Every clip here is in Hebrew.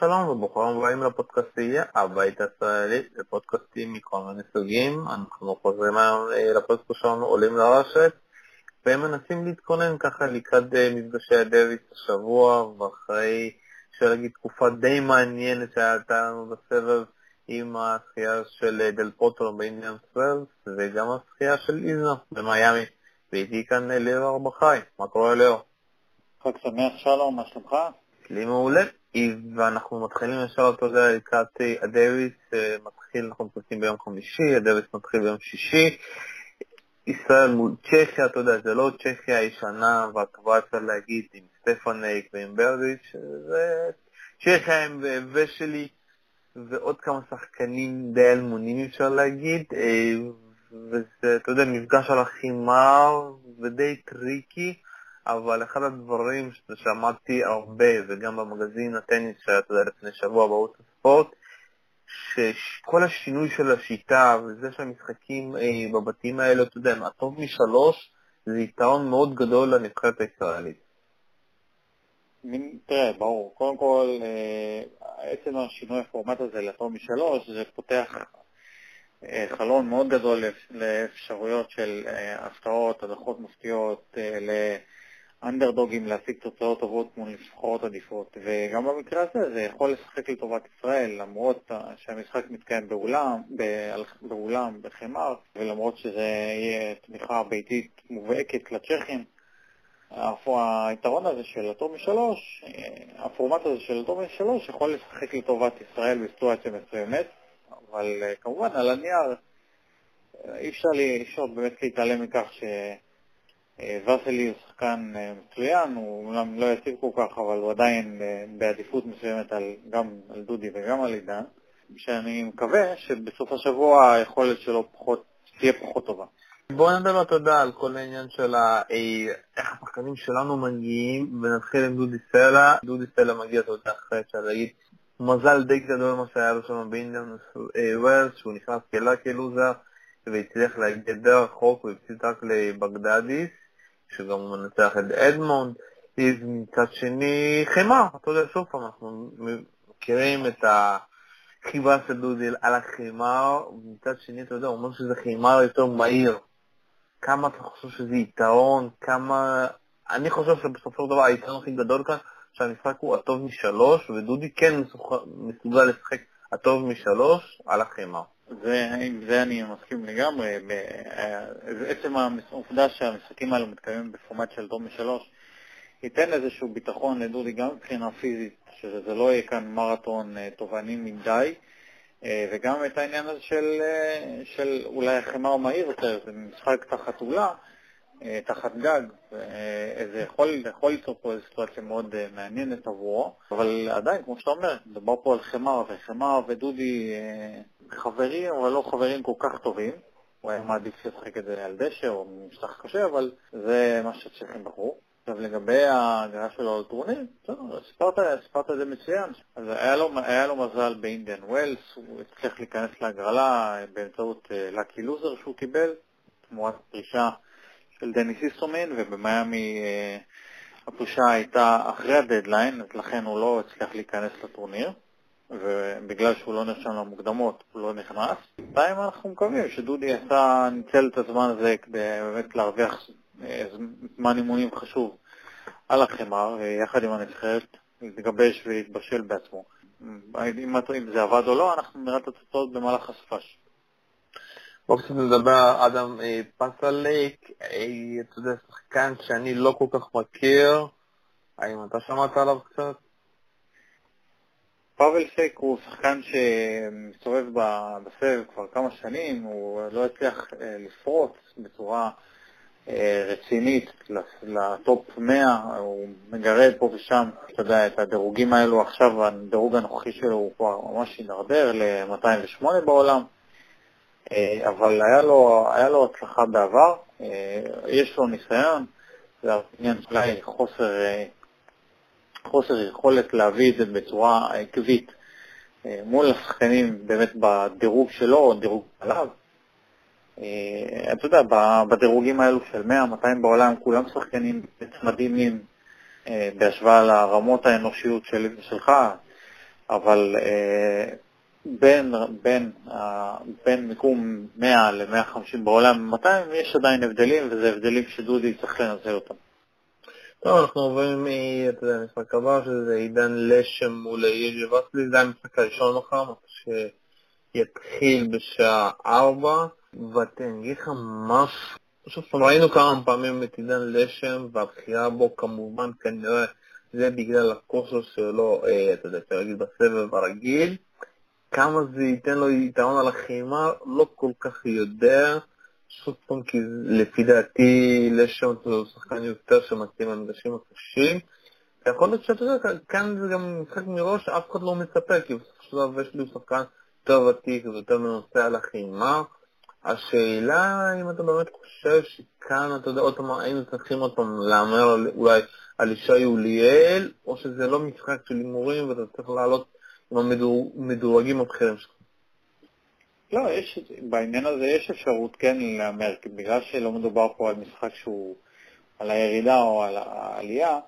שלום וברוכים הבאים לפודקאסטייה, הבית הישראלי, לפודקאסטים מכל מיני סוגים. אנחנו חוזרים היום אה, לפודקאסט שלנו, עולים לרשת, והם מנסים להתכונן ככה לקראת אה, מפגשי הדוויס השבוע, ואחרי, אפשר להגיד, תקופה די מעניינת שהייתה לנו בסבב עם הזכייה של אה, דל פוטו באינדיאן סוורס, וגם הזכייה של איזנה במיאמי. ואיתי כאן ליאור ארבחי, מה קורה ליאור? חג שמח שלום, מה שלומך? הכל מעולה. ואנחנו מתחילים ישר, אתה יודע, לקראת הדוויס, מתחיל, אנחנו מקליטים ביום חמישי, הדוויס מתחיל ביום שישי. ישראל מול צ'כיה, אתה יודע, זה לא צ'כיה הישנה והטובה, אפשר להגיד, עם סטפאנק ועם ברדיץ', זה צ'כיה עם וסלי ועוד כמה שחקנים די אלמונים, אפשר להגיד, וזה, אתה יודע, מפגש על החימר ודי טריקי. אבל אחד הדברים ששמעתי הרבה, וגם במגזין הטניס שהיה, אתה יודע, לפני שבוע בערוץ הספורט, שכל השינוי של השיטה וזה שהמשחקים אה, בבתים האלה, אתה יודע, הטוב משלוש, זה יתרון מאוד גדול לנבחרת הישראלית. תראה, ברור. קודם כל, אה, עצם השינוי הפורמט הזה לטוב משלוש, זה פותח אה, חלון מאוד גדול לאפשרויות של הפתעות, הדחות מפתיעות, אנדרדוגים להשיג תוצאות טובות מול נבחרות עדיפות, וגם במקרה הזה זה יכול לשחק לטובת ישראל, למרות שהמשחק מתקיים באולם, באולם, בחמר, ולמרות שזה יהיה תמיכה ביתית מובהקת לצ'כים. היתרון הזה של הטוב משלוש, הפורמט הזה של הטוב משלוש יכול לשחק לטובת ישראל בסיטואציה מסוימת, אבל כמובן על הנייר אי אפשר, לי, אי אפשר באמת להתעלם מכך ש... ורסלי הוא שחקן אה, מצוין, הוא אומנם לא יציב כל כך, אבל הוא עדיין אה, בעדיפות מסוימת על, גם על דודי וגם על עידן, שאני מקווה שבסוף השבוע היכולת שלו פחות, תהיה פחות טובה. בואו נדבר תודה על כל העניין של אה, איך השחקנים שלנו מגיעים, ונתחיל עם דודי סלע. דודי סלע מגיע, אתה יודע, אחרי אפשר להגיד, מזל די גדול מה שהיה לו שם באינדיאן ווילס, שהוא נכנס כלאקי לוזר, והצליח להגיע די רחוק, והפסיד רק לבגדדיס. שגם הוא מנצח את אדמונד, מצד שני חימה, אתה יודע, שוב פעם, אנחנו מכירים את החיבה של דודי על החימה, ומצד שני, אתה יודע, הוא אומר שזה חימה יותר מהיר. כמה אתה חושב שזה יתרון, כמה... אני חושב שבסופו של דבר היתרון הכי גדול כאן, שהמשחק הוא הטוב משלוש, ודודי כן מסוגל לשחק הטוב משלוש על החימה. זה, זה אני מסכים לגמרי. עצם העובדה שהמשחקים האלו מתקיימים בפורמט של דום משלוש ייתן איזשהו ביטחון לדודי גם מבחינה פיזית, שזה לא יהיה כאן מרתון אה, תובעני מדי, אה, וגם את העניין הזה של, אה, של אולי חמר מהיר יותר, זה משחק תחת אולה, תחת גג, זה יכול, יכול ליצור פה איזו סיטואציה מאוד מעניינת עבורו, אבל עדיין, כמו שאתה אומר, מדובר פה על חמר, וחמר ודודי חברים, אבל לא חברים כל כך טובים. הוא היה מעדיף לשחק את זה על דשא או משטח קשה, אבל זה מה שצריכים בחרו. עכשיו לגבי ההגעה שלו לטורניר, סיפרת את זה מצוין. אז היה לו, היה לו מזל באינדיאן ווילס, הוא הצליח להיכנס להגרלה באמצעות לקי uh, לוזר שהוא קיבל, תמורת פרישה של דניס איסטרומין, ובמיאמי uh, הפרישה הייתה אחרי הדדליין, אז לכן הוא לא הצליח להיכנס לטורניר. ובגלל שהוא לא נרשם למוקדמות הוא לא נכנס. בינתיים אנחנו מקווים שדודי עשה, ניצל את הזמן הזה כדי באמת להרוויח אה, זמן אימונים חשוב על החמר, יחד עם הנבחרת, להתגבש ולהתבשל בעצמו. אם, אם זה עבד או לא, אנחנו נראה את התוצאות במהלך הסופש. בואו קצת נדבר, אדם אה, פסליק, אה, אתה יודע, שחקן שאני לא כל כך מכיר, האם אתה שמעת עליו קצת? פאבל סק הוא שחקן שמסתובב בסבב כבר כמה שנים, הוא לא הצליח אה, לפרוץ בצורה אה, רצינית לטופ 100, הוא מגרד פה ושם, אתה יודע, את הדירוגים האלו, עכשיו הדירוג הנוכחי שלו הוא כבר ממש הידרדר ל-208 בעולם, אה, אבל היה לו, היה לו הצלחה בעבר, יש לו ניסיון, זה עניין אולי חוסר חוסר יכולת להביא את זה בצורה עקבית אה, מול השחקנים באמת בדירוג שלו או דירוג עליו. אה, אתה יודע, בדירוגים האלו של 100-200 בעולם כולם שחקנים מדהימים אה, בהשוואה לרמות האנושיות של, שלך, אבל בין, בין, בין מיקום 100 ל-150 בעולם 200 יש עדיין הבדלים, וזה הבדלים שדודי צריך לנצל אותם. טוב, אנחנו עוברים, אתה המשחק הבא, שזה עידן לשם מול יז'י וסלי, זה המשחק הראשון מחר, שיתחיל בשעה 4, ואני אגיד לך משהו, שוב פעם, ראינו כמה פעמים את עידן לשם, והבחירה בו כמובן כנראה זה בגלל הכושר שלו, אה, אתה יודע, אפשר להגיד בסבב הרגיל. כמה זה ייתן לו יתרון על החימה, לא כל כך יודע. שוב פעם, כי לפי דעתי לשם הוא שחקן יותר שמתאים למגרשים הקשים. יכול להיות שאתה יודע, כאן זה גם משחק מראש, אף אחד לא מצפה, כי בסופו של דבר יש לי שחקן יותר ותיק ויותר מנוסע על החימה. השאלה אם אתה באמת חושב שכאן, אתה יודע, עוד פעם היינו צריכים עוד פעם להמר אולי על ישי אוליאל, או שזה לא משחק של הימורים ואתה צריך לעלות עם המדורגים הבכירים שלך? לא, יש, בעניין הזה יש אפשרות כן להמר, בגלל שלא מדובר פה על משחק שהוא על הירידה או על העלייה,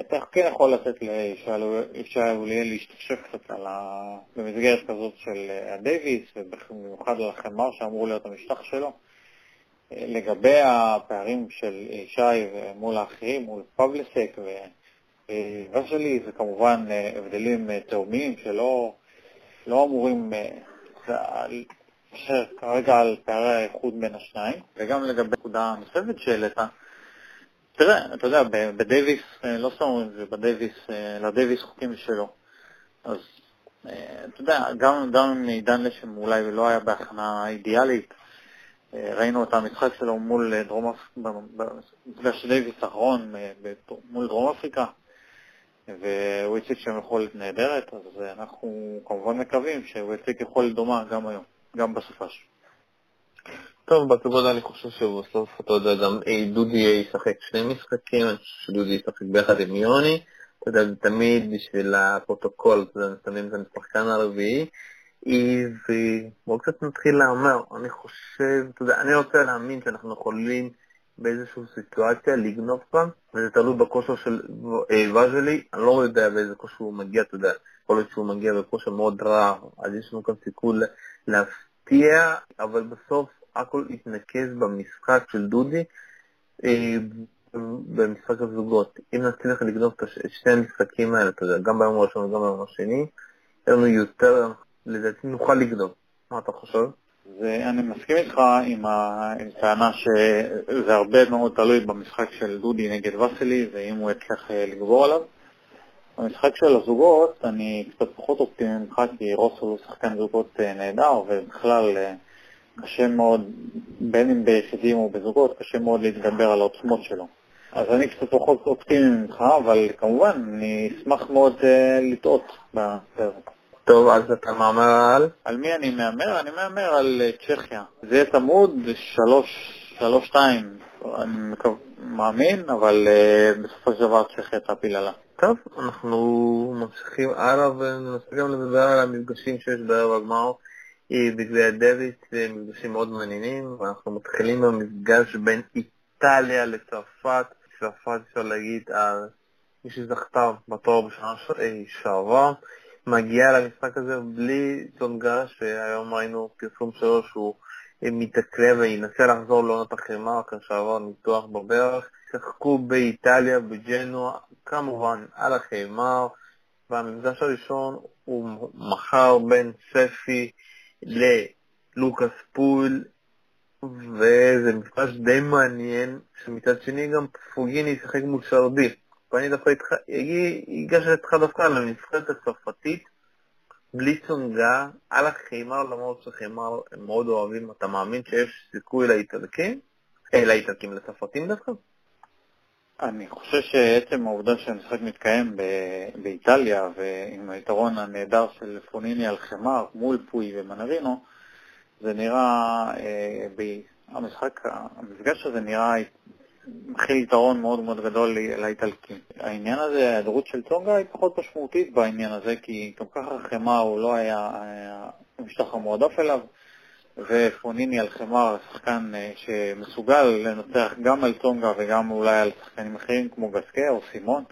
אתה כן יכול לתת לישי אוליאל להשתפשף קצת ה... במסגרת כזאת של הדייוויס, ובמיוחד על החמר שאמור להיות המשטח שלו. לגבי הפערים של ישי מול האחרים, מול פבלסק ושלי, זה כמובן הבדלים תאומיים שלא לא אמורים להישאר כרגע על פערי האיחוד בין השניים, וגם לגבי נקודה נוספת שהעלית, תראה, אתה יודע, בדייוויס, לא סתם אומרים זה, בדייוויס, לדייוויס חוקים שלו. אז אתה יודע, גם, גם אם עידן לשם אולי לא היה בהכנה אידיאלית, ראינו את המשחק שלו מול דרום אפריקה, במפגש דייוויס האחרון מול דרום אפריקה, והוא הציג שם יכולת נהדרת, אז אנחנו כמובן מקווים שהוא יציג יכולת דומה גם היום, גם בסופש. טוב, בטבודה אני חושב שבסוף, אתה יודע, גם דודי ישחק שני משחקים, אני חושב שדודי ישחק ביחד עם יוני, אתה יודע, תמיד בשביל הפרוטוקול, אתה יודע, שמים את השחקן הרביעי, ובואו קצת נתחיל להמר. אני חושב, אתה יודע, אני רוצה להאמין שאנחנו יכולים באיזושהי סיטואציה לגנוב כאן, וזה תלוי בכושר של וג'לי, אני לא יודע באיזה כושר הוא מגיע, אתה יודע, יכול להיות שהוא מגיע בכושר מאוד רע, אז יש לנו כאן סיכוי להפתיע, אבל בסוף הכל יתנקז במשחק של דודי, במשחק הזוגות. אם נצליח לגנוב את שני המשחקים האלה, אתה יודע, גם ביום הראשון וגם ביום השני, יהיה לנו יותר, לדעתי נוכל לגנוב. מה אתה חושב? אני מסכים איתך עם הטענה שזה הרבה מאוד תלוי במשחק של דודי נגד וסלי, ואם הוא יצליח לגבור עליו. במשחק של הזוגות אני קצת פחות אופטימי ממך, כי רוסו הוא שחקן זוגות נהדר, ובכלל קשה מאוד, בין אם ביחידים או בזוגות, קשה מאוד להתגבר על העוצמות שלו. אז אני קצת פחות אופטימי ממך, אבל כמובן, אני אשמח מאוד לטעות בפרק. טוב, אז אתה מהמר על? על מי אני מהמר? אני מהמר על uh, צ'כיה. זה יהיה צמוד, שלוש, שתיים, אני מקו... מאמין, אבל uh, בסופו של דבר צ'כיה תפיל עלה. טוב, אנחנו ממשיכים הלאה וננסה גם לדבר על המפגשים שיש בערב הגמר. בגביע דוויס, מפגשים מאוד מעניינים, ואנחנו מתחילים במפגש בין איטליה לצרפת. צרפת אפשר להגיד על מי שזכתה בתואר בשנה שעברה, מגיעה למשחק הזה בלי צונגה, שהיום ראינו פרסום שלו שהוא מתעכב וינסה לחזור לעונת החימה, אחרי שעבר ניתוח בברך. שיחקו באיטליה, בג'נוע, כמובן על החימה, והמפגש הראשון הוא מחר בין ספי ללוקאס פול, וזה מפגש די מעניין, שמצד שני גם פוגיני ישחק מול שרדי. ואני דווקא איתך, אגש איתך דווקא על הנבחרת הצרפתית, בלי צונגה, על החימר, למרות שחימר הם מאוד אוהבים, אתה מאמין שיש סיכוי לאיטלקים? אה, לאיטלקים, לצרפתים דווקא? אני חושב שעצם העובדה שהמשחק מתקיים באיטליה ועם היתרון הנהדר של פוניני על חמר מול פוי ומנרינו, זה נראה, אה, ב... המשחק, המפגש הזה נראה מכיל יתרון מאוד מאוד גדול לאיטלקים. העניין הזה, ההיעדרות של טונגה היא פחות משמעותית בעניין הזה, כי גם ככה חמר הוא לא היה המשטח המועדף אליו. ופוניני על חמר, שחקן שמסוגל לנצח גם על טונגה וגם אולי על שחקנים אחרים כמו גסקה או סימון.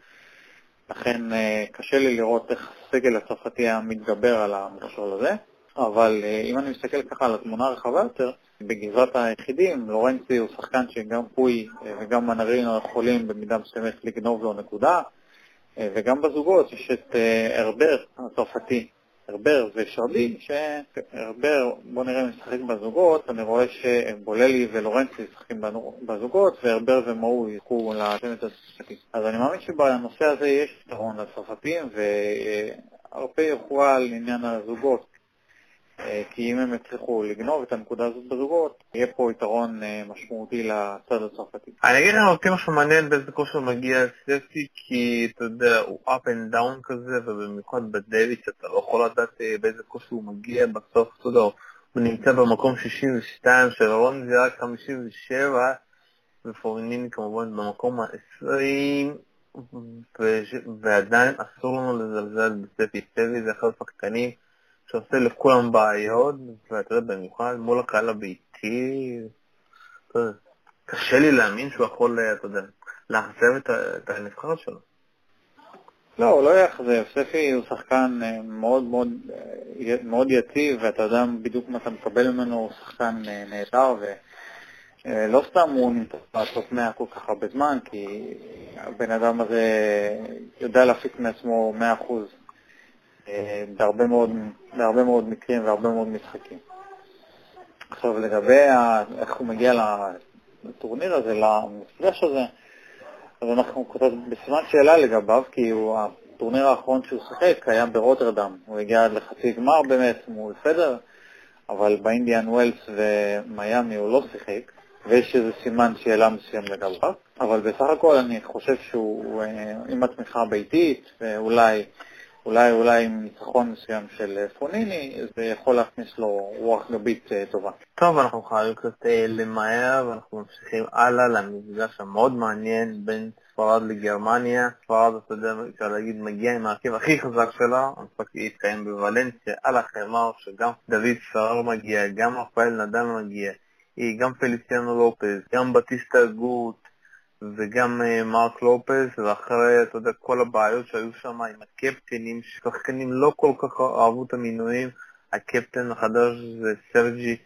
לכן אה, קשה לי לראות איך הסגל הצרפתי היה מתגבר על המכשול הזה. אבל אה, אם אני מסתכל ככה על התמונה הרחבה יותר, בגזרת היחידים, לורנצי הוא שחקן שגם פוי וגם מנרינו יכולים במידה מסוימת לגנוב לו נקודה, וגם בזוגות יש את ארבר הצרפתי, הרבר ושרדי, שהרבר, בוא נראה אם נשחק בזוגות, אני רואה שבוללי ולורנצי משחקים בזוגות, והרבר ומאו ילכו לצוות הצרפתי. אז אני מאמין שבנושא הזה יש פתרון לצרפתים, והרבה יוכרע על עניין הזוגות. אה, כי אם הם יצליחו לגנוב את הנקודה הזאת בזוגות, יהיה פה יתרון אה, משמעותי לצד הצרפתי. אני אגיד לך אותי משהו מעניין באיזה כושר מגיע ספי, כי אתה יודע, הוא up and down כזה, ובמיוחד בדויץ' אתה לא יכול לדעת אה, באיזה כושר הוא מגיע בסוף, אתה יודע, הוא נמצא במקום 62, של רון זה רק 57, ופורניני כמובן במקום ה-20. ועדיין אסור לנו לזלזל בספי. ספי זה אחד השחקנים שעושה לכולם בעיות, ואתה יודע, במיוחד מול הקהל הביתי, קשה לי להאמין שהוא יכול, אתה יודע, לאכזב את הנבחרת שלו. לא, הוא לא יאכזב. ספי הוא שחקן אה, מאוד מאוד, אה, מאוד יציב, ואתה יודע בדיוק מה אתה מקבל ממנו, הוא שחקן אה, נהדר, ולא סתם הוא נמצא לעשות 100 כל כך הרבה זמן, כי הבן אדם הזה יודע להפיק מעצמו 100% בהרבה מאוד, בהרבה מאוד מקרים והרבה מאוד משחקים. עכשיו לגבי ה, איך הוא מגיע לטורניר הזה, למפגש הזה, אז אנחנו קצת בסימן שאלה לגביו, כי הוא, הטורניר האחרון שהוא שיחק היה ברוטרדם. הוא הגיע עד לחצי גמר באמת מול פדר, אבל באינדיאן ווילס ומיאמי הוא לא שיחק, ויש איזה סימן שאלה מסוים לגביו. אבל בסך הכל אני חושב שהוא אה, עם התמיכה הביתית, ואולי אולי, אולי עם ניצחון מסוים של אה, פוניני, זה יכול להכניס לו רוח גבית אה, טובה. טוב, אנחנו חייבים קצת אה, למהר, ואנחנו ממשיכים הלאה למפגש המאוד מעניין בין ספרד לגרמניה. ספרד, אתה יודע, אפשר להגיד, מגיע עם ההרכב הכי חזק שלה, המשחק יתקיים בוולנסיה, על החמר, שגם דוד פרר מגיע, גם רפאל נדל מגיע, גם פליסיאנו לופז, גם בטיסטה גוט, וגם אה, מרק לופס, ואחרי, אתה יודע, כל הבעיות שהיו שם עם הקפטנים, ששחקנים לא כל כך אהבו את המינויים, הקפטן החדש זה סרג'י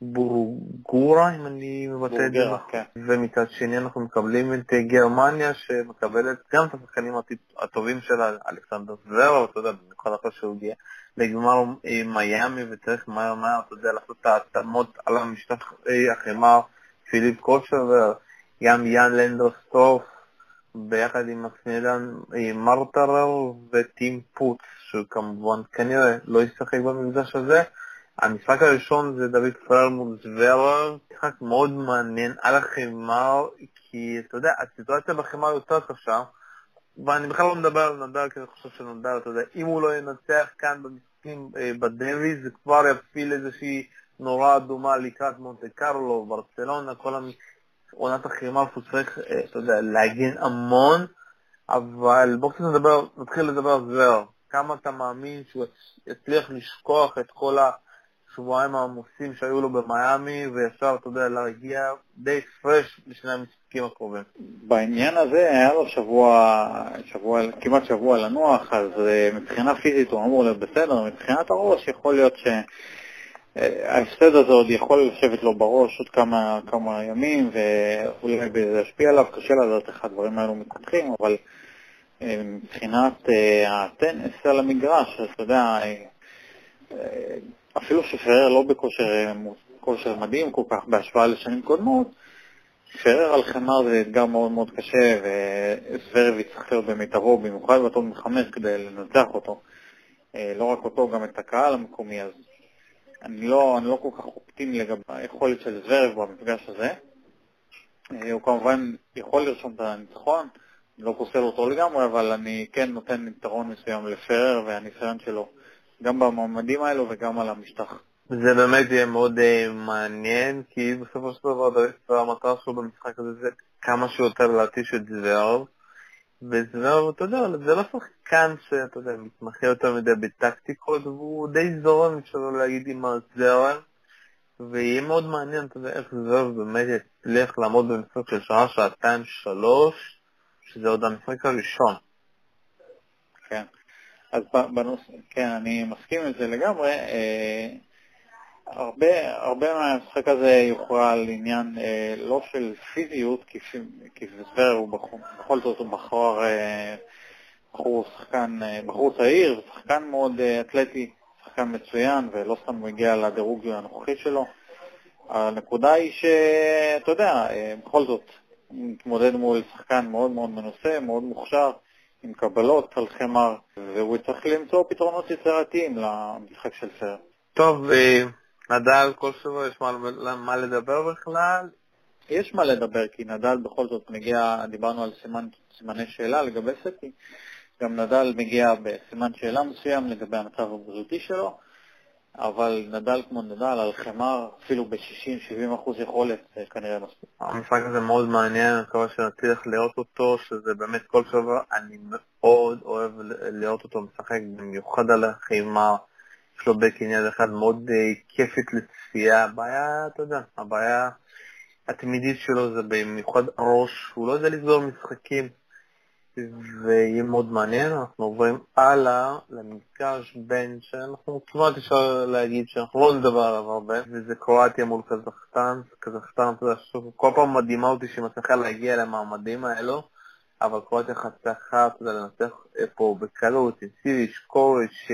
בורגורה, אם אני מבטא את זה נכון. כן. ומצד שני אנחנו מקבלים את אה, גרמניה, שמקבלת גם את השחקנים הטובים שלה, אלכסנדר זוורב, אתה יודע, במיוחד אחרי שהוא הגיע לגמר אה, מיאמי, וצריך מהר מהר, אתה יודע, לעשות את ההתאמות על המשטח החמר, פיליפ קושר, גם יאן לנדרסטוף ביחד עם מקסמילן מרטרר וטים פוץ, שכמובן כנראה לא ישחק במפגש הזה. המשחק הראשון זה דוד פרל מול זוורר, משחק מאוד מעניין על החמר, כי אתה יודע, הסיטואציה בחמר יותר קשה, ואני בכלל לא מדבר על נדל, כי אני חושב שנדל, אתה יודע, אם הוא לא ינצח כאן במשחקים אה, בדבי, זה כבר יפעיל איזושהי נורה אדומה לקראת מונטה קרלו, ברצלונה, כל. עונת החימה הוא צריך, אה, אתה יודע, להגן המון, אבל בואו קצת נדבר, נתחיל לדבר על זוור. כמה אתה מאמין שהוא יצליח לשכוח את כל השבועיים העמוסים שהיו לו במיאמי, וישר, אתה יודע, להגיע די פרש לשני המשחקים הקרובים. בעניין הזה היה לו שבוע, שבוע, כמעט שבוע לנוח, אז אה, מבחינה פיזית הוא אמור להיות בסדר, מבחינת הראש יכול להיות ש... ההפסד הזה עוד יכול לשבת לו בראש עוד כמה, כמה ימים, ואולי זה ישפיע עליו, קשה לדעת איך הדברים האלו מתפתחים, אבל אה, מבחינת אה, הטניס על המגרש, אז אתה יודע, אה, אפילו שפרר לא בכושר מדהים כל כך בהשוואה לשנים קודמות, פרר על חמר זה אתגר מאוד מאוד קשה, וסוורב יצטרך להיות במיטבו, במיוחד בטון מחמש כדי לנצח אותו. לא רק אותו, גם את הקהל המקומי, אז אני לא, אני לא כל כך אופטימי לגבי היכולת של זוורב במפגש הזה. אה, הוא כמובן יכול לרשום את הניצחון, לא פוסל אותו לגמרי, אבל אני כן נותן יתרון מסוים לפרר והניסיון שלו, גם במועמדים האלו וגם על המשטח. זה באמת יהיה מאוד uh, מעניין, כי בסופו של דבר המטרה שלו במשחק הזה זה כמה שיותר להתיש את זוורב. וזהו, אתה יודע, זה לא שחקן שאתה יודע, מתמחה יותר מדי בטקטיקות, והוא די זורם, אפשר להגיד, עם הזרם, ויהיה מאוד מעניין, אתה יודע, איך זרם באמת יצליח לעמוד במשחק של שעה, שעתיים, שלוש, שזה עוד המשחק הראשון. כן. אז בנוס... כן, אני מסכים עם זה לגמרי. הרבה, הרבה מהמשחק הזה יוכרע על עניין אה, לא של פיזיות, כי, כי זוור הוא בכל, בכל זאת הוא בחור, אה, בחור שחקן, אה, בחור צעיר, ושחקן מאוד אה, אתלטי, שחקן מצוין, ולא סתם הוא הגיע לדירוג הנוכחי שלו. הנקודה היא שאתה יודע, אה, בכל זאת, הוא מתמודד מול שחקן מאוד מאוד מנוסה, מאוד מוכשר, עם קבלות על חמר, והוא צריך למצוא פתרונות יצירתיים למשחק של סרט. טוב, אה, נדל כל שבוע יש מה, מה לדבר בכלל? יש מה לדבר, כי נדל בכל זאת מגיע, דיברנו על סימן, סימני שאלה לגבי סטי, גם נדל מגיע בסימן שאלה מסוים לגבי המצב הבריאותי שלו, אבל נדל כמו נדל על חמר, אפילו ב-60-70% יכולת, כנראה מספיק. המשחק הזה מאוד מעניין, אני מקווה שנצליח לראות אותו, שזה באמת כל שבוע, אני מאוד אוהב לראות אותו משחק, במיוחד על החמר. יש לו בקין יד אחד מאוד uh, כיפית לצפייה. הבעיה, אתה יודע, הבעיה התמידית שלו זה במיוחד ראש, הוא לא יודע לסגור משחקים, ויהיה מאוד מעניין. אנחנו עוברים הלאה למפגש בין שאנחנו כמעט אפשר להגיד שאנחנו לא נדבר עליו הרבה, וזה קרואטיה מול קזחסטן. קזחסטן, אתה יודע, כל פעם מדהימה אותי שהיא מצליחה להגיע למעמדים האלו. אבל קרואטיה חצה אחת, אתה יודע, לנצח פה בקלות, עם סיריש, קוריץ',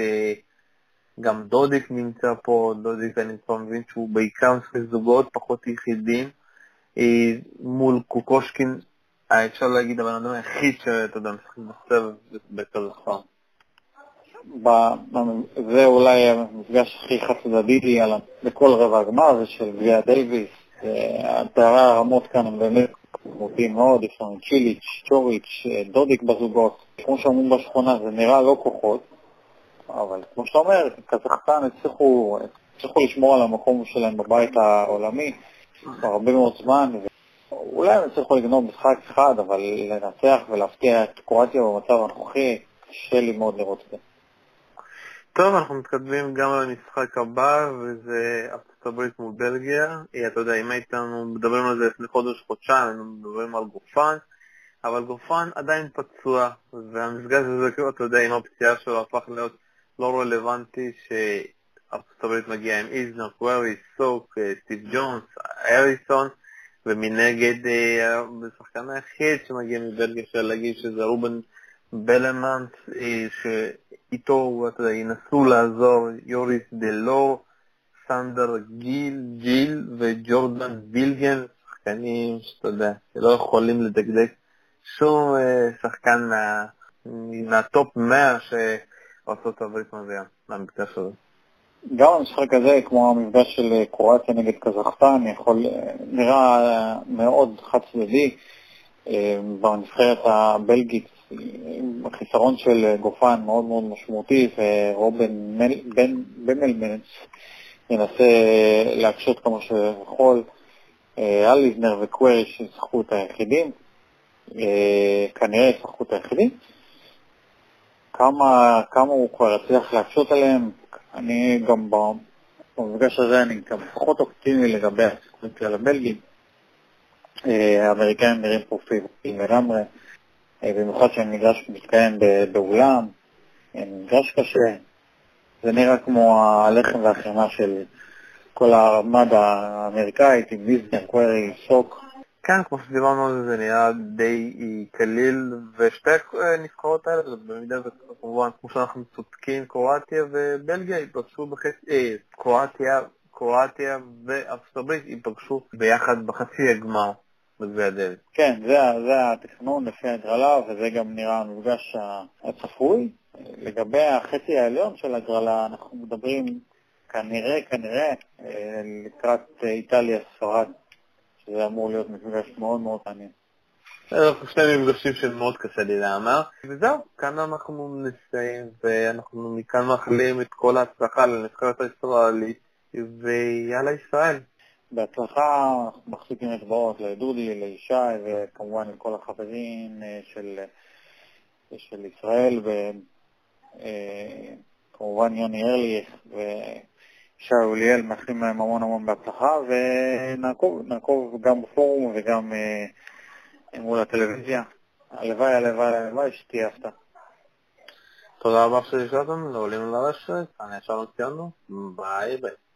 גם דודיק נמצא פה, דודיק אני כבר מבין שהוא בעיקר משחק זוגות, פחות יחידים, אה, מול קוקושקין, אה, אפשר להגיד הבן אדם היחיד שאתה יודע, משחק בסבב בקזחסטן. זה אולי המפגש הכי חד צדדי בכל רבע הגמר, זה של גביע דייוויס. פערי הרמות כאן הם באמת משמעותיים מאוד, יש לנו צ'יליץ', צ'וריץ', דודיק בזוגות. כמו שאומרים בשכונה, זה נראה לא כוחות. אבל כמו שאתה אומר, קזחסטן הצליחו, הצליחו לשמור על המקום שלהם בבית העולמי כבר הרבה מאוד זמן, ואולי הם הצליחו לגנוב משחק אחד, אבל לנצח ולהפתיע את קרואטיה במצב הנוכחי, קשה לי מאוד לראות את זה. טוב, אנחנו מתקדמים גם למשחק הבא, וזה ארצות הברית מול בלגיה. אתה יודע, אם היינו מדברים על זה לפני חודש, חודשיים, היינו מדברים על גופן, אבל גופן עדיין פצוע, והמסגרת הזה, אתה יודע, עם הפציעה שלו הפך להיות לא רלוונטי שארצות הברית מגיעה עם איזנר, קווירי, סוק, אה, סטיב ג'ונס, אריסון, ומנגד אה, השחקן היחיד שמגיע מבלגיה אפשר להגיד שזה רובן בלמנט, אה, שאיתו, ינסו לעזור יוריס דלור, סנדר גיל, ג'יל וג'ורדן וילגן, שחקנים שאתה יודע, שלא יכולים לדקדק שום שחקן מה, מהטופ 100 ש... ארה"ב מביאה למפגש הזה. גם המשחק הזה, כמו המפגש של קרואטיה נגד קזחסטן, יכול, נראה מאוד חד צדדי. אה, בנבחרת הבלגית, החיסרון של גופן מאוד מאוד משמעותי, ורובן במלמנץ ינסה להקשות כמה שיכול. אה, אליבנר וקווירי שישחקו את היחידים, אה, כנראה ישחקו את היחידים. כמה, כמה הוא כבר הצליח להקשות עליהם. אני גם במפגש הזה, אני גם פחות אופטימי לגבי הסיכויים של הבלגים. אה, האמריקאים נראים פה פיבורים לגמרי, אה, במיוחד שהמגרש מתקיים באולם, אה, מגרש קשה. זה נראה כמו הלחם והחמאה של כל הרמד האמריקאית עם ויזנר, קווירי, סוק. כן, כמו שדיברנו על זה, זה נראה די קליל, ושתי הנבחרות האלה, זה במידה וכמובן, כמו שאנחנו צודקים, קרואטיה ובלגיה ייפגשו בחצי, אה, קרואטיה, קרואטיה וארצות הברית ייפגשו ביחד בחצי הגמר בגביע דלת. כן, זה, זה התכנון לפי ההגרלה, וזה גם נראה המפגש הצפוי. לגבי החצי העליון של הגרלה, אנחנו מדברים כנראה, כנראה, אה, לקראת איטליה, ספרד. שזה אמור להיות מפגש מאוד מאוד מעניין. שני מפגשים שמאוד קשה לי להאמר. וזהו, כאן אנחנו נסיים, ואנחנו מכאן מאחלים את כל ההצלחה לנבחרת הישראלית, ויאללה ישראל. בהצלחה, אנחנו מחזיקים אצבעות לדודי, לישי, וכמובן לכל החברים אה, של, של ישראל, וכמובן אה, יוני ארליך, שי אוליאל, מאחלים להם המון המון בהצלחה, ונעקוב גם בפורום וגם אה, מול הטלוויזיה. הלוואי, הלוואי, הלוואי שתהיה הפתעה. תודה רבה שהשארתם, לעולים לרשת, אני שלום סיימנו, ביי ביי.